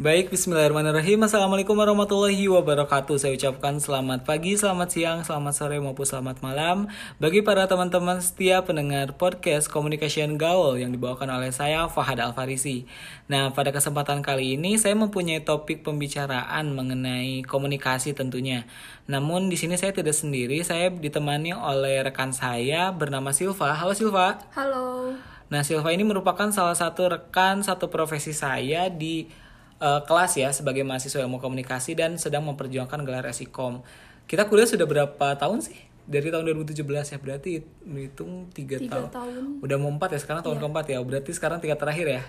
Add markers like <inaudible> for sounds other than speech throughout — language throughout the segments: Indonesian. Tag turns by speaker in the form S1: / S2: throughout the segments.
S1: Baik, bismillahirrahmanirrahim. Assalamualaikum warahmatullahi wabarakatuh. Saya ucapkan selamat pagi, selamat siang, selamat sore, maupun selamat malam bagi para teman-teman setia pendengar podcast Communication Gaul yang dibawakan oleh saya, Fahad Alfarisi. Nah, pada kesempatan kali ini saya mempunyai topik pembicaraan mengenai komunikasi tentunya. Namun di sini saya tidak sendiri, saya ditemani oleh rekan saya bernama Silva. Halo Silva.
S2: Halo.
S1: Nah, Silva ini merupakan salah satu rekan satu profesi saya di uh, kelas ya sebagai mahasiswa ilmu komunikasi dan sedang memperjuangkan gelar Esikom. Kita kuliah sudah berapa tahun sih? Dari tahun 2017 ya, berarti hitung tiga,
S2: Tiga
S1: tahun.
S2: tahun.
S1: Udah mau empat ya, sekarang tahun keempat ya. Berarti sekarang tiga terakhir ya.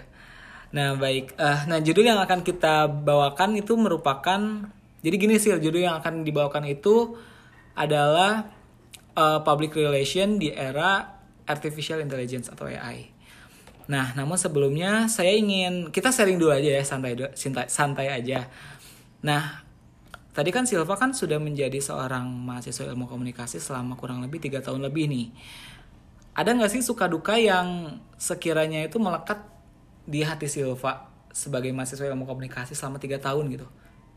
S1: Nah baik, Eh, nah judul yang akan kita bawakan itu merupakan, jadi gini sih, judul yang akan dibawakan itu adalah eh, public relation di era artificial intelligence atau AI. Nah, namun sebelumnya saya ingin kita sharing dulu aja ya santai santai, santai aja. Nah, tadi kan Silva kan sudah menjadi seorang mahasiswa ilmu komunikasi selama kurang lebih tiga tahun lebih nih. Ada nggak sih suka duka yang sekiranya itu melekat di hati Silva sebagai mahasiswa ilmu komunikasi selama tiga tahun gitu?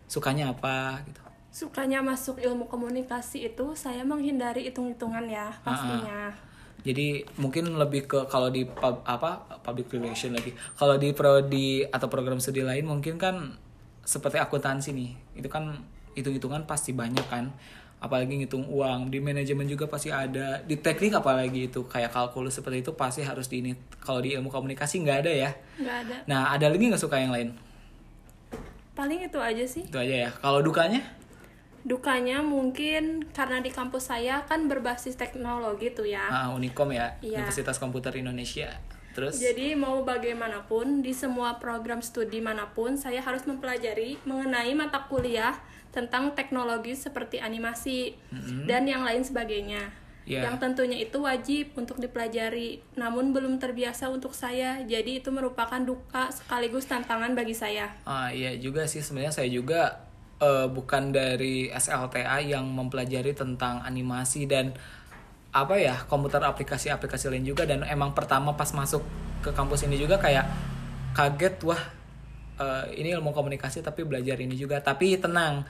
S1: Sukanya apa gitu?
S2: Sukanya masuk ilmu komunikasi itu saya menghindari hitung-hitungan ya pastinya.
S1: Jadi mungkin lebih ke kalau di pub, apa public relation lagi. Kalau di prodi atau program studi lain mungkin kan seperti akuntansi nih. Itu kan hitung-hitungan pasti banyak kan. Apalagi ngitung uang, di manajemen juga pasti ada. Di teknik apalagi itu kayak kalkulus seperti itu pasti harus di ini. Kalau di ilmu komunikasi nggak ada ya.
S2: Nggak ada.
S1: Nah, ada lagi nggak suka yang lain?
S2: Paling itu aja sih.
S1: Itu aja ya. Kalau dukanya?
S2: Dukanya mungkin karena di kampus saya kan berbasis teknologi tuh ya.
S1: Ah, Unikom ya,
S2: Iya.
S1: Universitas Komputer Indonesia. Terus
S2: Jadi mau bagaimanapun di semua program studi mana pun saya harus mempelajari mengenai mata kuliah tentang teknologi seperti animasi dan yang lain sebagainya.
S1: Iya.
S2: Yang tentunya itu wajib untuk dipelajari, namun belum terbiasa untuk saya. Jadi itu merupakan duka sekaligus tantangan bagi saya.
S1: Ah iya juga sih sebenarnya saya juga eh, bukan dari SLTA yang mempelajari tentang animasi dan apa ya komputer aplikasi-aplikasi lain juga. Dan emang pertama pas masuk ke kampus ini juga kayak kaget wah eh, ini ilmu komunikasi tapi belajar ini juga. Tapi tenang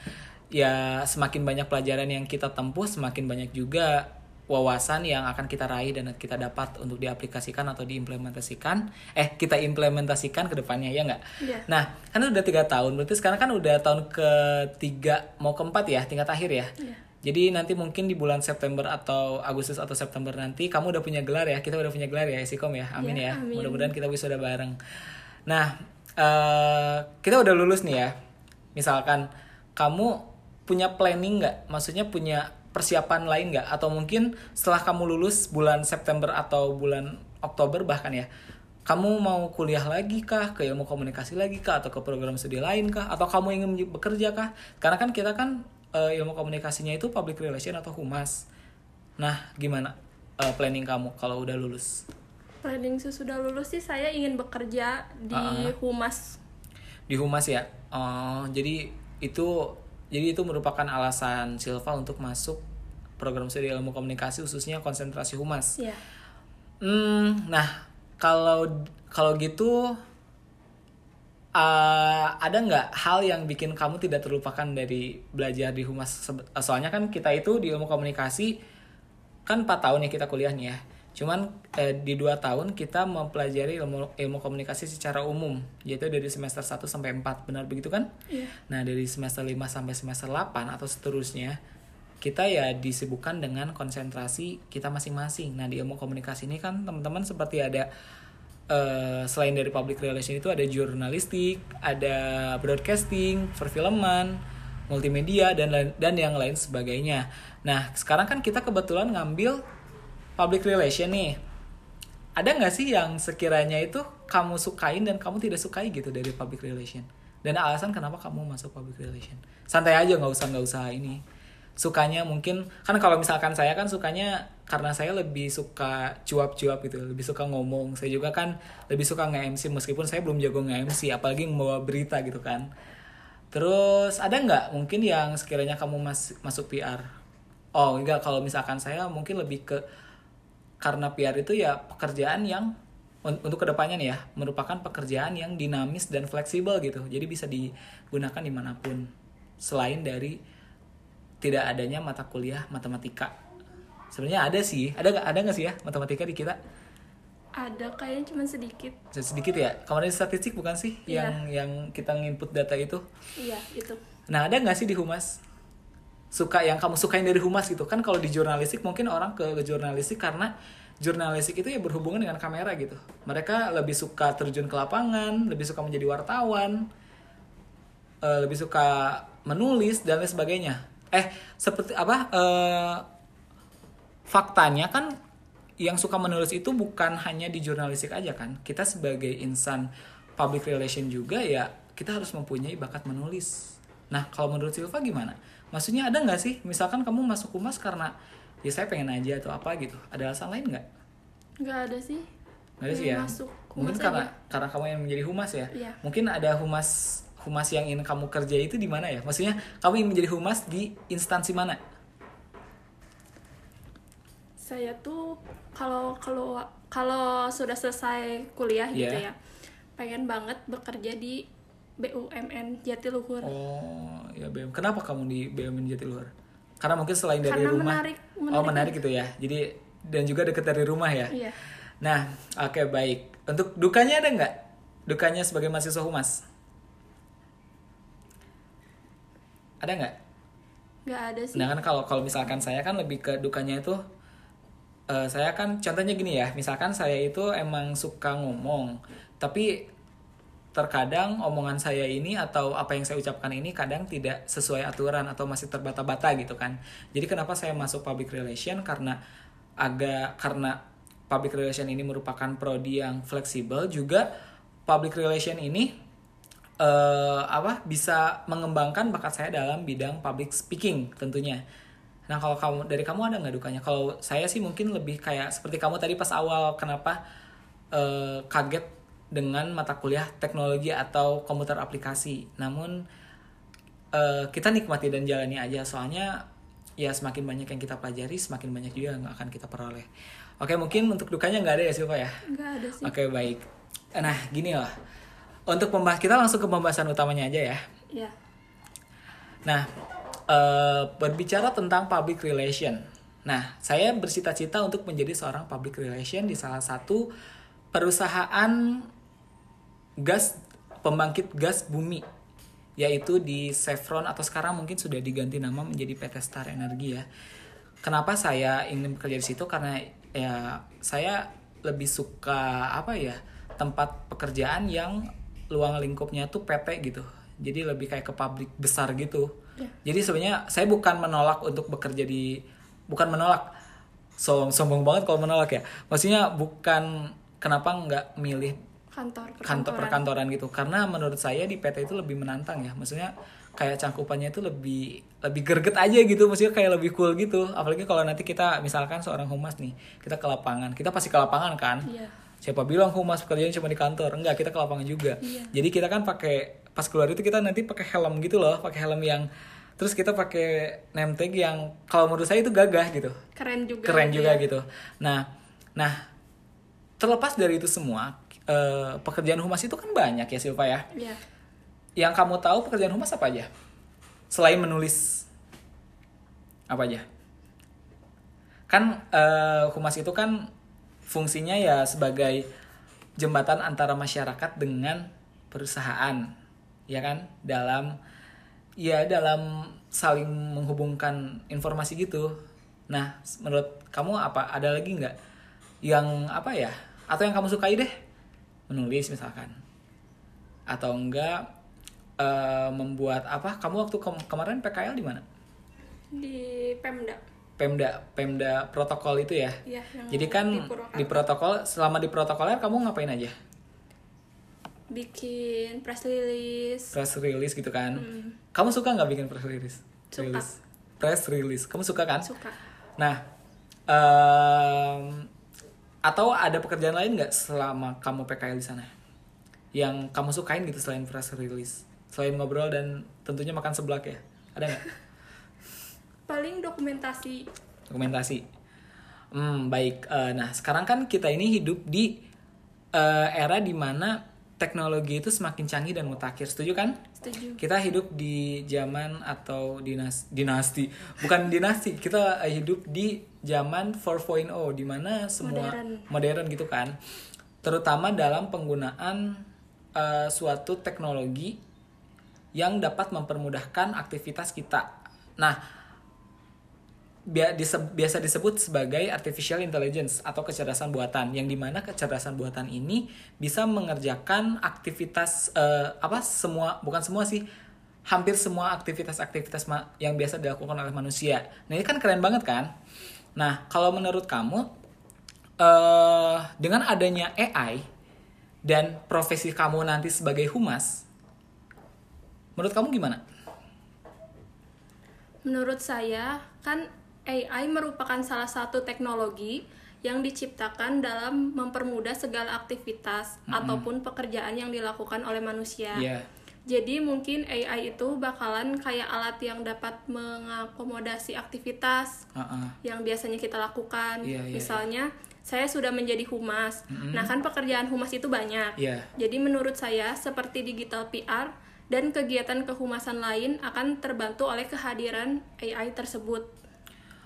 S1: ya semakin banyak pelajaran yang kita tempuh semakin banyak juga wawasan yang akan kita raih dan kita dapat untuk diaplikasikan atau diimplementasikan eh kita implementasikan ke depannya ya nggak
S2: Iya.
S1: Nah, kan udah tiga tahun, berarti sekarang kan udah tahun ketiga mau keempat ya, tingkat akhir ya.
S2: Iya.
S1: Jadi nanti mungkin di bulan September atau Agustus atau September nanti kamu udah punya gelar ya, kita udah punya gelar ya, Esikom ya, amin
S2: Ya,
S1: ya.
S2: amin.
S1: Mudah-mudahan kita bisa bareng. Nah, eh kita udah lulus nih ya. Misalkan kamu punya planning nggak? Maksudnya punya persiapan lain nggak? Atau mungkin setelah kamu lulus bulan September atau bulan Oktober bahkan ya, kamu mau kuliah lagi kah? Ke ilmu komunikasi lagi kah? Atau ke program studi lain kah? Atau kamu ingin bekerja kah? Karena kan kita kan eh, ilmu komunikasinya itu public relation atau humas. Nah gimana eh, planning kamu kalau udah lulus?
S2: Planning sesudah lulus sih saya ingin bekerja di
S1: Ah.
S2: humas.
S1: di humas ya? Oh, jadi itu jadi itu merupakan alasan Silva untuk masuk program studi ilmu komunikasi khususnya konsentrasi humas
S2: Ya.
S1: Hmm, nah kalau kalau gitu eh, ada nggak hal yang bikin kamu tidak terlupakan dari belajar di humas? Soalnya kan kita itu di ilmu komunikasi kan 4 tahun ya kita kuliah nih ya. Cuman eh, di dua tahun kita mempelajari ilmu ilmu komunikasi secara umum, yaitu dari semester 1 sampai 4. Benar begitu kan?
S2: Iya.
S1: Nah, dari semester 5 sampai semester 8 atau seterusnya, kita ya disibukkan dengan konsentrasi kita masing-masing. Nah, di ilmu komunikasi ini kan teman-teman seperti ada eh, selain dari public relation itu ada jurnalistik, ada broadcasting, perfilman, multimedia dan dan yang lain sebagainya. Nah, sekarang kan kita kebetulan ngambil public relation nih. Ada nggak sih yang sekiranya itu kamu sukain dan kamu tidak sukai gitu dari public relation? Dan alasan kenapa kamu masuk public relation? Santai aja nggak usah nggak usah ini. Sukanya mungkin kan kalau misalkan saya kan sukanya karena saya lebih suka cuap-cuap gitu, lebih suka ngomong. Saya juga kan lebih suka nge-MC meskipun saya belum jago nge-MC, apalagi membawa berita gitu kan. Terus ada nggak mungkin yang sekiranya kamu mas masuk PR? Oh enggak, kalau misalkan saya mungkin lebih ke karena PR itu ya pekerjaan yang un- untuk ke depannya nih ya merupakan pekerjaan yang dinamis dan fleksibel gitu. Jadi bisa digunakan di mana pun selain dari tidak adanya mata kuliah matematika. Sebenarnya ada sih ada nggak ada nggak sih ya matematika di kita?
S2: Ada kayaknya cuma sedikit
S1: sedikit ya? Kemarin statistik bukan sih
S2: Iya.
S1: yang yang kita nginput data itu?
S2: Iya itu.
S1: Nah ada nggak sih di humas suka yang kamu sukain dari humas gitu. Kan kalau di jurnalistik mungkin orang ke, jurnalistik karena jurnalistik itu ya berhubungan dengan kamera gitu. Mereka lebih suka terjun ke lapangan lebih suka menjadi wartawan eh, lebih suka menulis dan lain sebagainya. Eh seperti apa eh, faktanya kan yang suka menulis itu bukan hanya di jurnalistik aja kan. Kita sebagai insan public relation juga ya kita harus mempunyai bakat menulis. Nah kalau menurut Silva gimana maksudnya ada nggak sih? Misalkan kamu masuk humas karena ya saya pengen aja atau apa gitu. Ada alasan lain nggak?
S2: Nggak ada sih.
S1: Nggak ada sih ya?
S2: masuk
S1: mungkin
S2: humas
S1: karena
S2: aja.
S1: karena kamu yang menjadi humas ya?
S2: Iya.
S1: mungkin ada humas humas yang ingin kamu kerja itu di mana ya? Maksudnya kamu ingin menjadi humas di instansi mana?
S2: Saya tuh kalau kalau kalau sudah selesai kuliah gitu
S1: Iya.
S2: ya pengen banget bekerja di BUMN Jatiluhur
S1: Oh, ya BM. Kenapa kamu di BUMN Jatiluhur? Karena mungkin selain dari
S2: Karena
S1: rumah.
S2: menarik-
S1: oh,
S2: menarik.
S1: menarik gitu ya. Jadi dan juga dekat dari rumah ya.
S2: iya
S1: Nah, oke baik. Untuk dukanya ada nggak? Dukanya sebagai mahasiswa humas? Ada nggak?
S2: nggak ada sih
S1: Nah kan kalau kalau misalkan saya kan lebih ke dukanya itu eh, saya kan contohnya gini ya, misalkan saya itu emang suka ngomong, tapi terkadang omongan saya ini atau apa yang saya ucapkan ini kadang tidak sesuai aturan atau masih terbata-bata gitu kan. Jadi kenapa saya masuk public relation karena agak karena public relation ini merupakan prodi yang fleksibel juga public relation ini eh apa bisa mengembangkan bakat saya dalam bidang public speaking tentunya. Nah kalau kamu dari kamu ada nggak dukanya? Kalau saya sih mungkin lebih kayak seperti kamu tadi pas awal kenapa eh, kaget dengan mata kuliah teknologi atau komputer aplikasi. Namun eh, kita nikmati dan jalani aja soalnya ya semakin banyak yang kita pelajari semakin banyak juga yang akan kita peroleh. Oke mungkin untuk dukanya nggak ada ya Silva ya?
S2: nggak ada sih
S1: Oke baik. Nah gini lah. Untuk pembahas kita langsung ke pembahasan utamanya aja ya.
S2: ya
S1: Nah eh, berbicara tentang public relation. Nah saya bercita-cita untuk menjadi seorang public relation di salah satu perusahaan gas pembangkit gas bumi yaitu di Chevron atau sekarang mungkin sudah diganti nama menjadi PT Star Energi ya. Kenapa saya ingin bekerja di situ karena ya saya lebih suka apa ya tempat pekerjaan yang luang lingkupnya tuh PT gitu. Jadi lebih kayak ke pabrik besar gitu.
S2: Ya.
S1: Jadi sebenarnya saya bukan menolak untuk bekerja di bukan menolak Som- sombong banget kalau menolak ya. Maksudnya bukan kenapa nggak milih
S2: kantor
S1: kantor
S2: perkantoran.
S1: gitu karena menurut saya di PT itu lebih menantang ya maksudnya kayak cangkupannya itu lebih lebih gerget aja gitu maksudnya kayak lebih cool gitu apalagi kalau nanti kita misalkan seorang humas nih kita ke lapangan kita pasti ke lapangan kan
S2: Iya.
S1: siapa bilang humas pekerjaan cuma di kantor enggak kita ke lapangan juga
S2: Iya.
S1: jadi kita kan pakai pas keluar itu kita nanti pakai helm gitu loh pakai helm yang terus kita pakai name tag yang kalau menurut saya itu gagah gitu
S2: keren juga
S1: keren
S2: gitu
S1: juga
S2: ya.
S1: gitu. Nah, nah terlepas dari itu semua, eh, pekerjaan humas itu kan banyak ya Silva ya.
S2: Iya.
S1: Yang kamu tahu pekerjaan humas apa aja? Selain menulis, apa aja? Kan eh, humas itu kan fungsinya ya sebagai jembatan antara masyarakat dengan perusahaan, ya kan? Dalam ya dalam saling menghubungkan informasi gitu. Nah, menurut kamu apa? Ada lagi nggak yang apa ya? Atau yang kamu sukai deh? Menulis misalkan, atau enggak eh, membuat apa? Kamu waktu kem- kemarin PKL di mana?
S2: di Pemda
S1: Pemda, Pemda protokol itu ya.
S2: Iya, yang
S1: Jadi kan
S2: di
S1: di protokol, selama di protokolnya kamu ngapain aja?
S2: bikin press release
S1: Press release gitu kan? Kamu suka nggak bikin press release?
S2: Hmm. Suka.
S1: Release. Press release, kamu suka kan?
S2: suka
S1: Nah, em, atau ada pekerjaan lain nggak selama kamu PKL di sana? Yang kamu sukain gitu selain press release? Selain ngobrol dan tentunya makan seblak ya? Ada nggak? <laughs>
S2: paling dokumentasi
S1: Dokumentasi. Hmm, baik. Eh, nah, sekarang kan kita ini hidup di eh, era di mana teknologi itu semakin canggih dan mutakhir. Setuju kan?
S2: Setuju.
S1: Kita hidup di zaman atau dinas dinasti, bukan dinasti. Kita eh, hidup di zaman 4.0 di mana semua
S2: Modern.
S1: modern gitu kan. Terutama dalam penggunaan eh, suatu teknologi yang dapat mempermudahkan aktivitas kita. Nah, biasa disebut sebagai artificial intelligence atau kecerdasan buatan yang di mana kecerdasan buatan ini bisa mengerjakan aktivitas eh, apa semua bukan semua sih hampir semua aktivitas-aktivitas yang biasa dilakukan oleh manusia. Nah ini kan keren banget kan? Nah kalau menurut kamu eh dengan adanya AI dan profesi kamu nanti sebagai humas, menurut kamu gimana?
S2: Menurut saya, kan AI merupakan salah satu teknologi yang diciptakan dalam mempermudah segala aktivitas ataupun pekerjaan yang dilakukan oleh manusia.
S1: Iya.
S2: Jadi mungkin AI itu bakalan kayak alat yang dapat mengakomodasi aktivitas
S1: Heeh.
S2: yang biasanya kita lakukan.
S1: Iya, iya,
S2: Misalnya, saya sudah menjadi humas. Nah, kan pekerjaan humas itu banyak.
S1: Iya.
S2: Jadi menurut saya seperti digital PR dan kegiatan kehumasan lain akan terbantu oleh kehadiran AI tersebut.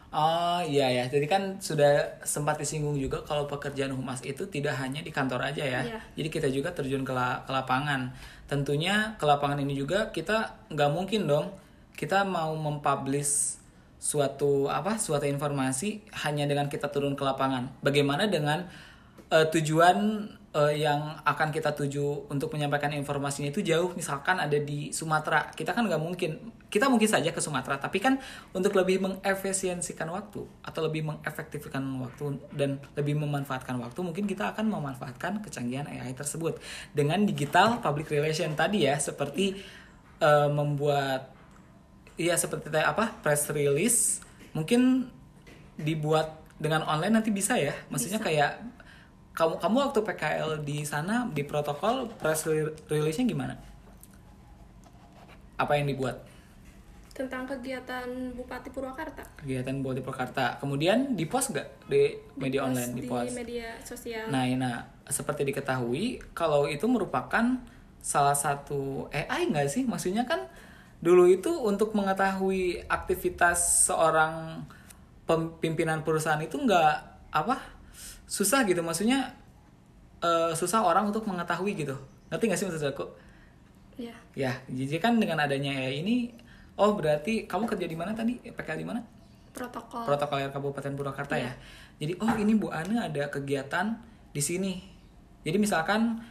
S1: Oh iya ya, jadi kan sudah sempat disinggung juga kalau pekerjaan humas itu tidak hanya di kantor aja ya.
S2: Iya.
S1: Jadi kita juga terjun ke, la- ke lapangan. Tentunya ke lapangan ini juga kita nggak mungkin dong kita mau mempublish suatu apa suatu informasi hanya dengan kita turun ke lapangan. Bagaimana dengan eh, tujuan eh, yang akan kita tuju untuk menyampaikan informasinya itu jauh. Misalkan ada di Sumatera. Kita kan nggak mungkin. Kita mungkin saja ke Sumatera tapi kan untuk lebih mengefisiensikan waktu atau lebih mengefektifkan waktu dan lebih memanfaatkan waktu mungkin kita akan memanfaatkan kecanggihan AI tersebut dengan digital public relation tadi ya seperti eh, membuat Iya seperti apa press release. Mungkin dibuat dengan online nanti bisa ya. Maksudnya kayak kamu kamu waktu PKL di sana di protokol press re- release-nya gimana? Apa yang dibuat?
S2: Tentang kegiatan Bupati Purwakarta.
S1: Kegiatan buat di Purwakarta. Kemudian di post nggak di media
S2: Post
S1: online di post?
S2: media sosial.
S1: Nah, nah seperti diketahui kalau itu merupakan salah satu AI nggak sih? Maksudnya kan dulu itu untuk mengetahui aktivitas seorang pimpinan perusahaan itu nggak apa susah gitu. Maksudnya eh, susah orang untuk mengetahui gitu. Ngerti nggak sih maksud aku?
S2: Ya.
S1: Ya, jadi kan dengan adanya AI ini, oh berarti kamu kerja di mana tadi? PKL di mana?
S2: Protokol.
S1: protokol air Kabupaten Purwakarta ya. Jadi oh ini Bu Ane ada kegiatan di sini. Jadi misalkan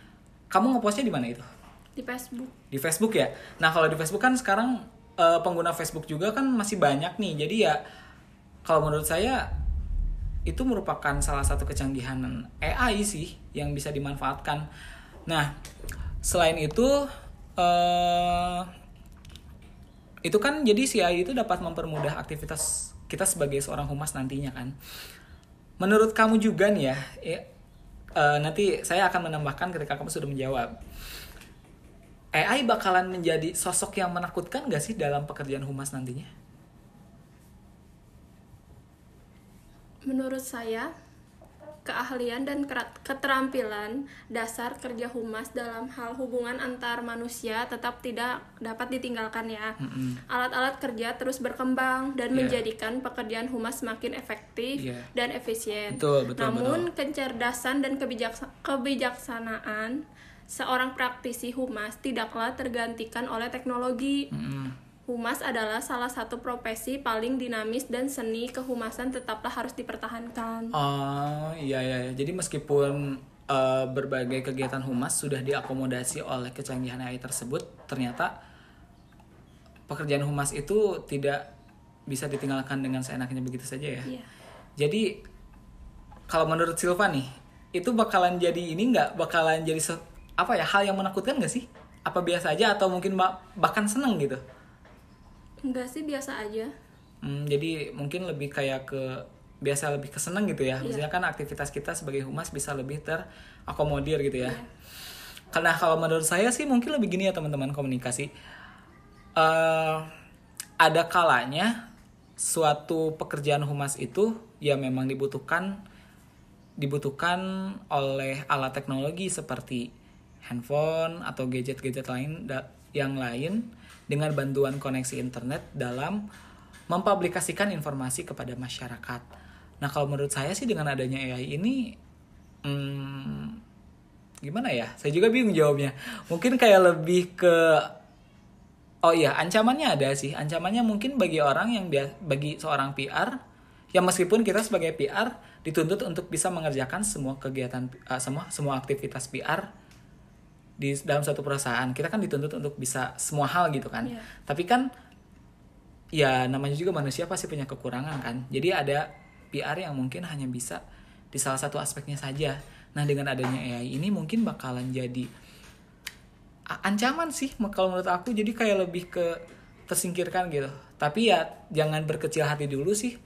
S1: kamu ngepostnya di mana itu?
S2: di Facebook.
S1: Di Facebook ya. Nah kalau di Facebook kan sekarang eh, pengguna Facebook juga kan masih banyak nih. Jadi ya kalau menurut saya itu merupakan salah satu kecanggihan AI sih yang bisa dimanfaatkan. Nah selain itu eh itu kan jadi si AI itu dapat mempermudah aktivitas kita sebagai seorang humas nantinya kan. Menurut kamu juga nih ya, eh, nanti saya akan menambahkan ketika kamu sudah menjawab. AI bakalan menjadi sosok yang menakutkan gak sih dalam pekerjaan humas nantinya?
S2: Menurut saya, keahlian dan keterampilan dasar kerja humas dalam hal hubungan antar manusia tetap tidak dapat ditinggalkan ya. Alat-alat kerja terus berkembang dan
S1: Iya.
S2: menjadikan pekerjaan humas semakin efektif
S1: Iya.
S2: dan efisien.
S1: Betul, betul,
S2: Namun kecerdasan dan kebijaksa- kebijaksanaan seorang praktisi humas tidaklah tergantikan oleh teknologi.
S1: Mm-mm.
S2: Humas adalah salah satu profesi paling dinamis dan seni kehumasan tetaplah harus dipertahankan.
S1: Oh iya iya, iya. jadi meskipun eh, berbagai kegiatan humas sudah diakomodasi oleh kecanggihan AI tersebut, ternyata pekerjaan humas itu tidak bisa ditinggalkan dengan seenaknya begitu saja ya.
S2: Iya.
S1: Jadi kalau menurut Silva nih, itu bakalan jadi ini nggak bakalan jadi apa ya hal yang menakutkan nggak sih? Apa biasa aja atau mungkin ba- bahkan seneng gitu?
S2: Enggak sih biasa aja.
S1: Hmm, jadi mungkin lebih kayak ke biasa lebih keseneng gitu ya.
S2: Iya.
S1: Maksudnya kan aktivitas kita sebagai humas bisa lebih terakomodir gitu ya. Karena kalau menurut saya sih mungkin lebih gini ya teman-teman komunikasi. Eh ada kalanya suatu pekerjaan humas itu ya memang dibutuhkan dibutuhkan oleh alat teknologi seperti handphone atau gadget-gadget lain yang lain dengan bantuan koneksi internet dalam mempublikasikan informasi kepada masyarakat. Nah kalau menurut saya sih dengan adanya AI ini, hmm, gimana ya? Saya juga bingung jawabnya. Mungkin kayak lebih ke, oh iya ancamannya ada sih. Ancamannya mungkin bagi orang yang bagi seorang PR, yang meskipun kita sebagai PR dituntut untuk bisa mengerjakan semua kegiatan, uh, semua semua aktivitas PR di dalam satu perusahaan kita kan dituntut untuk bisa semua hal gitu kan. Yeah. tapi kan ya namanya juga manusia pasti punya kekurangan kan. Jadi ada PR yang mungkin hanya bisa di salah satu aspeknya saja. Nah dengan adanya AI ini mungkin bakalan jadi ancaman sih kalau menurut aku. Jadi kayak lebih ke tersingkirkan gitu. Tapi ya jangan berkecil hati dulu sih.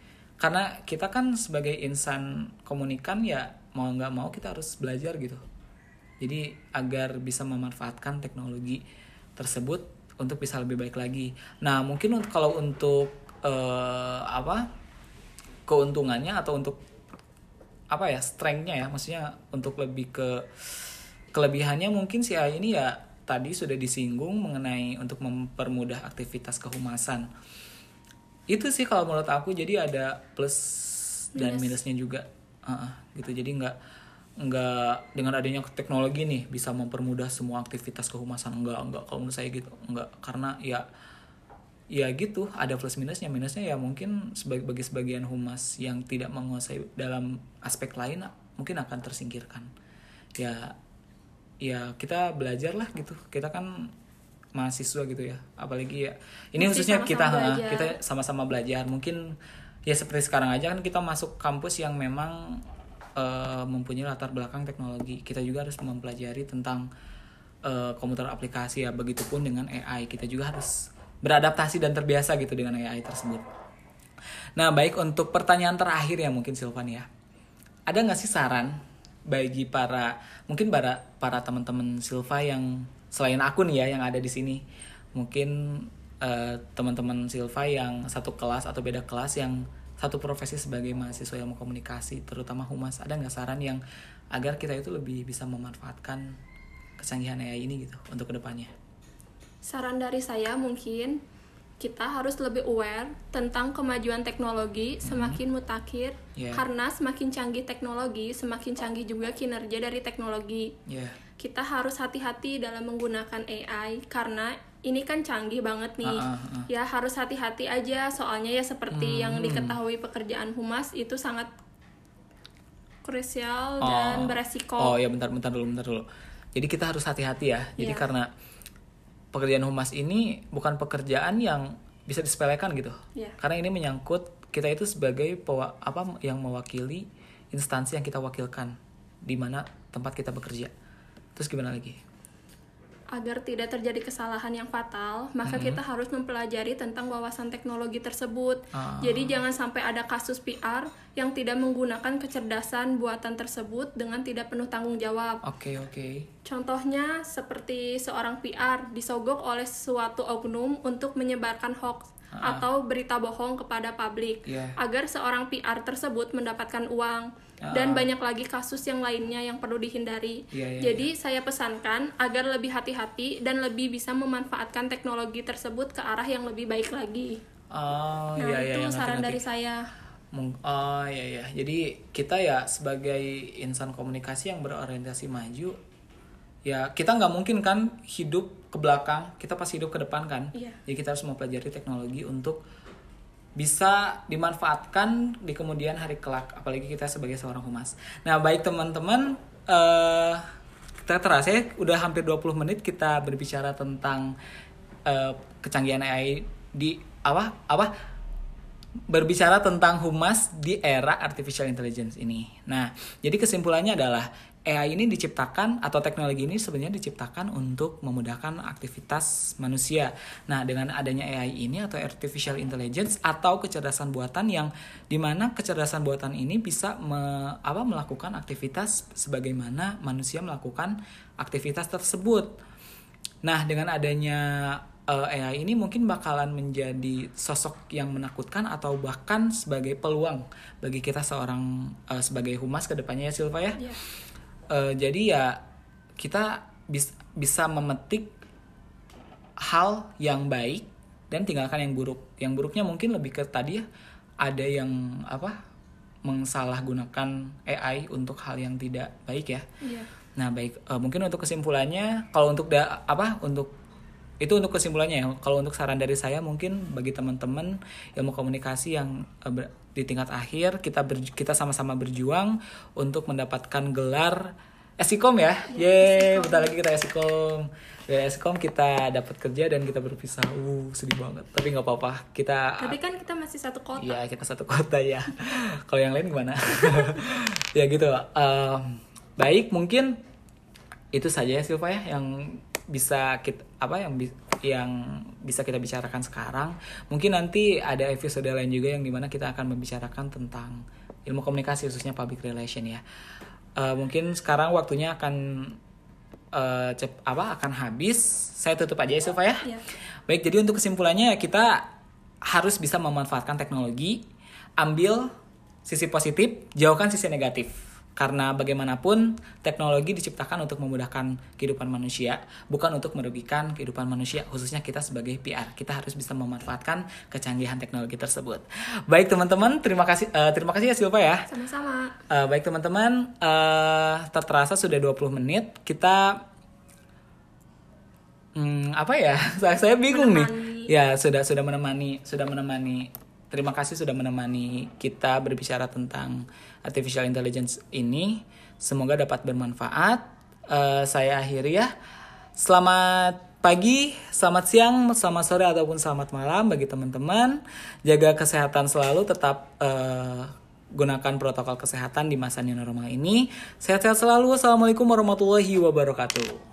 S1: Karena kita kan sebagai insan komunikan ya mau nggak mau kita harus belajar gitu jadi agar bisa memanfaatkan teknologi tersebut untuk bisa lebih baik lagi. Nah, mungkin untuk kalau untuk uh, apa keuntungannya atau untuk apa ya strengthnya ya, maksudnya untuk lebih ke kelebihannya mungkin si AI ini ya tadi sudah disinggung mengenai untuk mempermudah aktivitas kehumasan. Itu sih kalau menurut aku jadi ada plus dan minusnya juga, uh, gitu. Jadi nggak nggak dengan adanya teknologi nih bisa mempermudah semua aktivitas kehumasan. Enggak enggak kalau menurut saya gitu enggak karena ya ya gitu ada plus minusnya. Minusnya ya mungkin sebagai bagi sebagian humas yang tidak menguasai dalam aspek lain mungkin akan tersingkirkan. Ya ya kita belajar lah gitu. Kita kan mahasiswa gitu ya. Apalagi ya ini Masih khususnya sama -sama kita belajar. kita sama-sama belajar. Mungkin ya seperti sekarang aja kan kita masuk kampus yang memang uh, mempunyai latar belakang teknologi. Kita juga harus mempelajari tentang uh, komputer aplikasi ya. Begitupun dengan AI kita juga harus beradaptasi dan terbiasa gitu dengan AI tersebut. Nah baik untuk pertanyaan terakhir ya mungkin Silvan ya. Ada nggak sih saran bagi para mungkin para para teman-teman Silva yang selain aku nih ya yang ada di sini mungkin uh, teman-teman Silva yang satu kelas atau beda kelas yang satu profesi sebagai mahasiswa yang mau komunikasi terutama humas ada nggak saran yang agar kita itu lebih bisa memanfaatkan kesanggihan AI ini gitu untuk ke depannya
S2: saran dari saya mungkin kita harus lebih aware tentang kemajuan teknologi hmm. semakin mutakhir yeah. karena semakin canggih teknologi semakin canggih juga kinerja dari teknologi yeah. kita harus hati-hati dalam menggunakan AI karena ini kan canggih banget nih. Uh, uh, uh. Ya harus hati-hati aja soalnya ya seperti hmm. yang diketahui pekerjaan humas itu sangat krusial oh. dan beresiko.
S1: Oh ya bentar bentar dulu bentar dulu. Jadi kita harus hati-hati ya. Jadi yeah. karena pekerjaan humas ini bukan pekerjaan yang bisa disepelekan gitu. Yeah. Karena ini menyangkut kita itu sebagai pewa, apa yang mewakili instansi yang kita wakilkan di mana tempat kita bekerja. Terus gimana lagi?
S2: Agar tidak terjadi kesalahan yang fatal, maka hmm. kita harus mempelajari tentang wawasan teknologi tersebut. Uh. Jadi jangan sampai ada kasus PR yang tidak menggunakan kecerdasan buatan tersebut dengan tidak penuh tanggung jawab.
S1: Oke, okay, oke. Okay.
S2: Contohnya seperti seorang PR disogok oleh suatu oknum untuk menyebarkan hoax uh. atau berita bohong kepada publik yeah. agar seorang PR tersebut mendapatkan uang dan banyak lagi kasus yang lainnya yang perlu dihindari. Yeah, yeah, Jadi yeah. saya pesankan agar lebih hati-hati dan lebih bisa memanfaatkan teknologi tersebut ke arah yang lebih baik lagi.
S1: Oh, nah, iya,
S2: itu iya, saran dari saya.
S1: Oh iya iya. Jadi kita ya sebagai insan komunikasi yang berorientasi maju, ya kita nggak mungkin kan hidup ke belakang, kita pasti hidup ke depan kan. Iya. Jadi kita harus mempelajari teknologi untuk bisa dimanfaatkan di kemudian hari kelak apalagi kita sebagai seorang humas. Nah, baik teman-teman uh, kita terasa ya udah hampir 20 menit kita berbicara tentang uh, kecanggihan AI di apa apa berbicara tentang humas di era artificial intelligence ini. Nah, jadi kesimpulannya adalah AI ini diciptakan atau teknologi ini sebenarnya diciptakan untuk memudahkan aktivitas manusia. Nah, dengan adanya AI ini atau artificial intelligence atau kecerdasan buatan yang di mana kecerdasan buatan ini bisa me, apa melakukan aktivitas sebagaimana manusia melakukan aktivitas tersebut. Nah, dengan adanya uh, AI ini mungkin bakalan menjadi sosok yang menakutkan atau bahkan sebagai peluang bagi kita seorang uh, sebagai humas ke depannya ya Silva ya. Yeah. Uh, jadi ya kita bis, bisa memetik hal yang baik dan tinggalkan yang buruk. Yang buruknya mungkin lebih ke tadi ya ada yang apa mengsalahgunakan AI untuk hal yang tidak baik ya. Yeah. Nah baik uh, mungkin untuk kesimpulannya kalau untuk da, apa untuk itu untuk kesimpulannya ya kalau untuk saran dari saya mungkin bagi teman-teman ilmu komunikasi yang uh, di tingkat akhir kita ber, kita sama-sama berjuang untuk mendapatkan gelar Esikom ya, ye, bentar lagi kita Esikom. Ya Eskom kita dapat kerja dan kita berpisah. Uh, sedih banget. Tapi nggak apa-apa. Kita
S2: Tapi kan kita masih satu kota.
S1: Iya, kita satu kota ya. <laughs> Kalau yang lain gimana? <laughs> ya gitu. Uh, baik, mungkin itu saja ya Silva ya yang bisa kita apa yang yang bisa kita bicarakan sekarang. Mungkin nanti ada episode lain juga yang di mana kita akan membicarakan tentang ilmu komunikasi khususnya public relation ya. Uh, mungkin sekarang waktunya akan uh, cep, apa akan habis. Saya tutup aja ya Silva ya. Yeah. Baik, jadi untuk kesimpulannya ya kita harus bisa memanfaatkan teknologi, ambil sisi positif, jauhkan sisi negatif karena bagaimanapun teknologi diciptakan untuk memudahkan kehidupan manusia, bukan untuk merugikan kehidupan manusia, khususnya kita sebagai PR. Kita harus bisa memanfaatkan kecanggihan teknologi tersebut. Baik teman-teman, terima kasih uh, terima kasih ya Silva ya.
S2: Sama-sama.
S1: Uh, baik teman-teman, uh, terasa sudah 20 menit. Kita hmm, apa ya? <laughs> Saya bingung menemani. nih. Ya, sudah sudah menemani, sudah menemani. Terima kasih sudah menemani kita berbicara tentang artificial intelligence ini. Semoga dapat bermanfaat. Uh, saya akhiri ya. Selamat pagi, selamat siang, selamat sore ataupun selamat malam bagi teman-teman. Jaga kesehatan selalu, tetap uh, gunakan protokol kesehatan di masa new normal ini. Sehat-sehat selalu. Assalamualaikum warahmatullahi wabarakatuh.